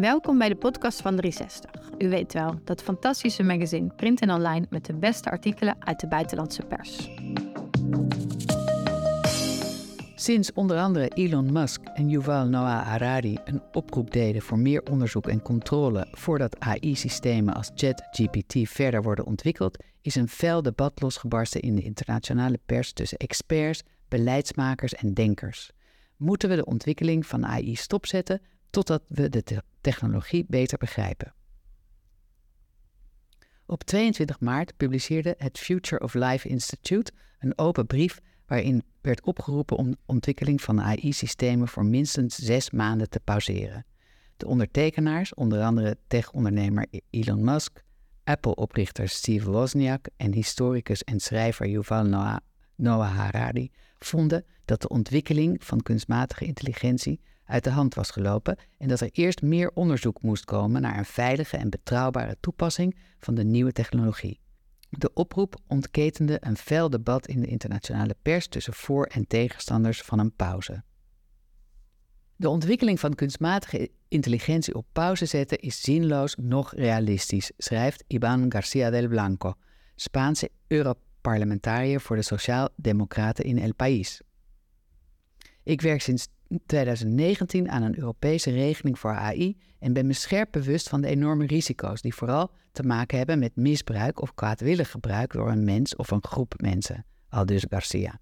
Welkom bij de podcast van 360. U weet wel, dat fantastische magazine print en online met de beste artikelen uit de buitenlandse pers. Sinds onder andere Elon Musk en Yuval Noah Harari een oproep deden voor meer onderzoek en controle voordat AI-systemen als ChatGPT verder worden ontwikkeld, is een fel debat losgebarsten in de internationale pers tussen experts, beleidsmakers en denkers. Moeten we de ontwikkeling van AI stopzetten totdat we de technologie beter begrijpen? Op 22 maart publiceerde het Future of Life Institute een open brief waarin werd opgeroepen om de ontwikkeling van AI-systemen voor minstens zes maanden te pauzeren. De ondertekenaars, onder andere tech-ondernemer Elon Musk, Apple-oprichter Steve Wozniak en historicus en schrijver Yuval Noah, Noah Harari, vonden dat de ontwikkeling van kunstmatige intelligentie uit de hand was gelopen en dat er eerst meer onderzoek moest komen naar een veilige en betrouwbare toepassing van de nieuwe technologie. De oproep ontketende een fel debat in de internationale pers tussen voor- en tegenstanders van een pauze. De ontwikkeling van kunstmatige intelligentie op pauze zetten is zinloos nog realistisch, schrijft Iban García del Blanco, Spaanse Europarlementariër voor de Sociaal-Democraten in El País. Ik werk sinds 2019 aan een Europese regeling voor AI en ben me scherp bewust van de enorme risico's die vooral te maken hebben met misbruik of kwaadwillig gebruik door een mens of een groep mensen, aldus Garcia.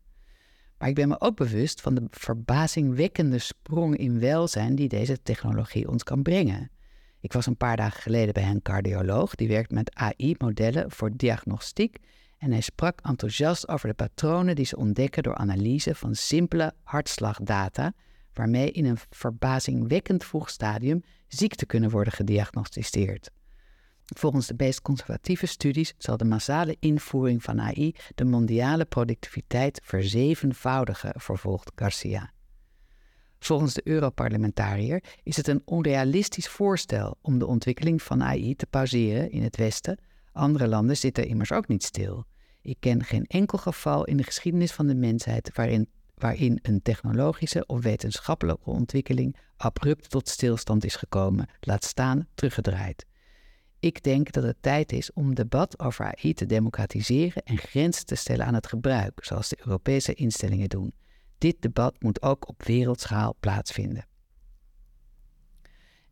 Maar ik ben me ook bewust van de verbazingwekkende sprong in welzijn die deze technologie ons kan brengen. Ik was een paar dagen geleden bij een cardioloog die werkt met AI-modellen voor diagnostiek en hij sprak enthousiast over de patronen die ze ontdekken door analyse van simpele hartslagdata waarmee in een verbazingwekkend vroeg stadium ziekten kunnen worden gediagnosticeerd. Volgens de meest conservatieve studies zal de massale invoering van AI de mondiale productiviteit verzevenvoudigen, vervolgt Garcia. Volgens de Europarlementariër is het een onrealistisch voorstel om de ontwikkeling van AI te pauzeren in het Westen. Andere landen zitten immers ook niet stil. Ik ken geen enkel geval in de geschiedenis van de mensheid waarin waarin een technologische of wetenschappelijke ontwikkeling abrupt tot stilstand is gekomen, laat staan teruggedraaid. Ik denk dat het tijd is om debat over AI te democratiseren en grenzen te stellen aan het gebruik, zoals de Europese instellingen doen. Dit debat moet ook op wereldschaal plaatsvinden.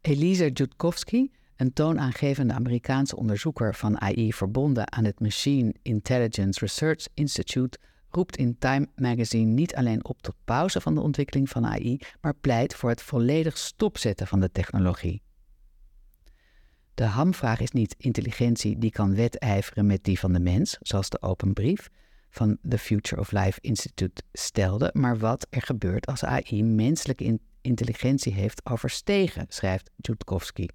Elisa Jutkowski, een toonaangevende Amerikaanse onderzoeker van AI verbonden aan het Machine Intelligence Research Institute, roept in Time Magazine niet alleen op tot pauze van de ontwikkeling van AI, maar pleit voor het volledig stopzetten van de technologie. De hamvraag is niet intelligentie die kan wedijveren met die van de mens, zoals de open brief van the Future of Life Institute stelde, maar wat er gebeurt als AI menselijke intelligentie heeft overstegen, schrijft Jutkowski.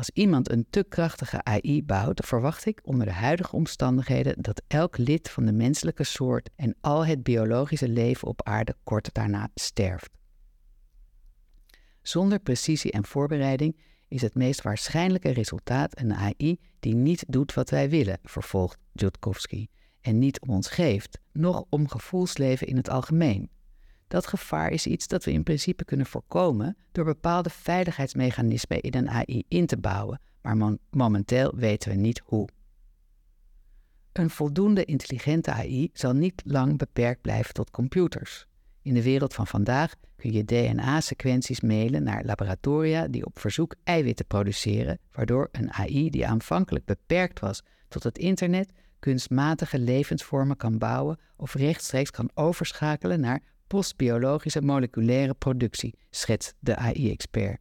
Als iemand een te krachtige AI bouwt, verwacht ik onder de huidige omstandigheden dat elk lid van de menselijke soort en al het biologische leven op aarde kort daarna sterft. Zonder precisie en voorbereiding is het meest waarschijnlijke resultaat een AI die niet doet wat wij willen, vervolgt Jutkowski, en niet om ons geeft, noch om gevoelsleven in het algemeen. Dat gevaar is iets dat we in principe kunnen voorkomen door bepaalde veiligheidsmechanismen in een AI in te bouwen, maar momenteel weten we niet hoe. Een voldoende intelligente AI zal niet lang beperkt blijven tot computers. In de wereld van vandaag kun je DNA-sequenties mailen naar laboratoria die op verzoek eiwitten produceren, waardoor een AI die aanvankelijk beperkt was tot het internet kunstmatige levensvormen kan bouwen of rechtstreeks kan overschakelen naar postbiologische moleculaire productie, schetst de AI-expert.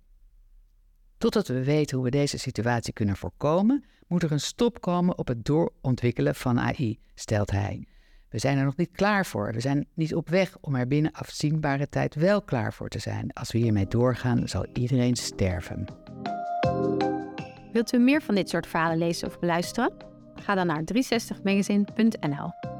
Totdat we weten hoe we deze situatie kunnen voorkomen, moet er een stop komen op het doorontwikkelen van AI, stelt hij. We zijn er nog niet klaar voor. We zijn niet op weg om er binnen afzienbare tijd wel klaar voor te zijn. Als we hiermee doorgaan, zal iedereen sterven. Wilt u meer van dit soort verhalen lezen of beluisteren? Ga dan naar 360magazine.nl.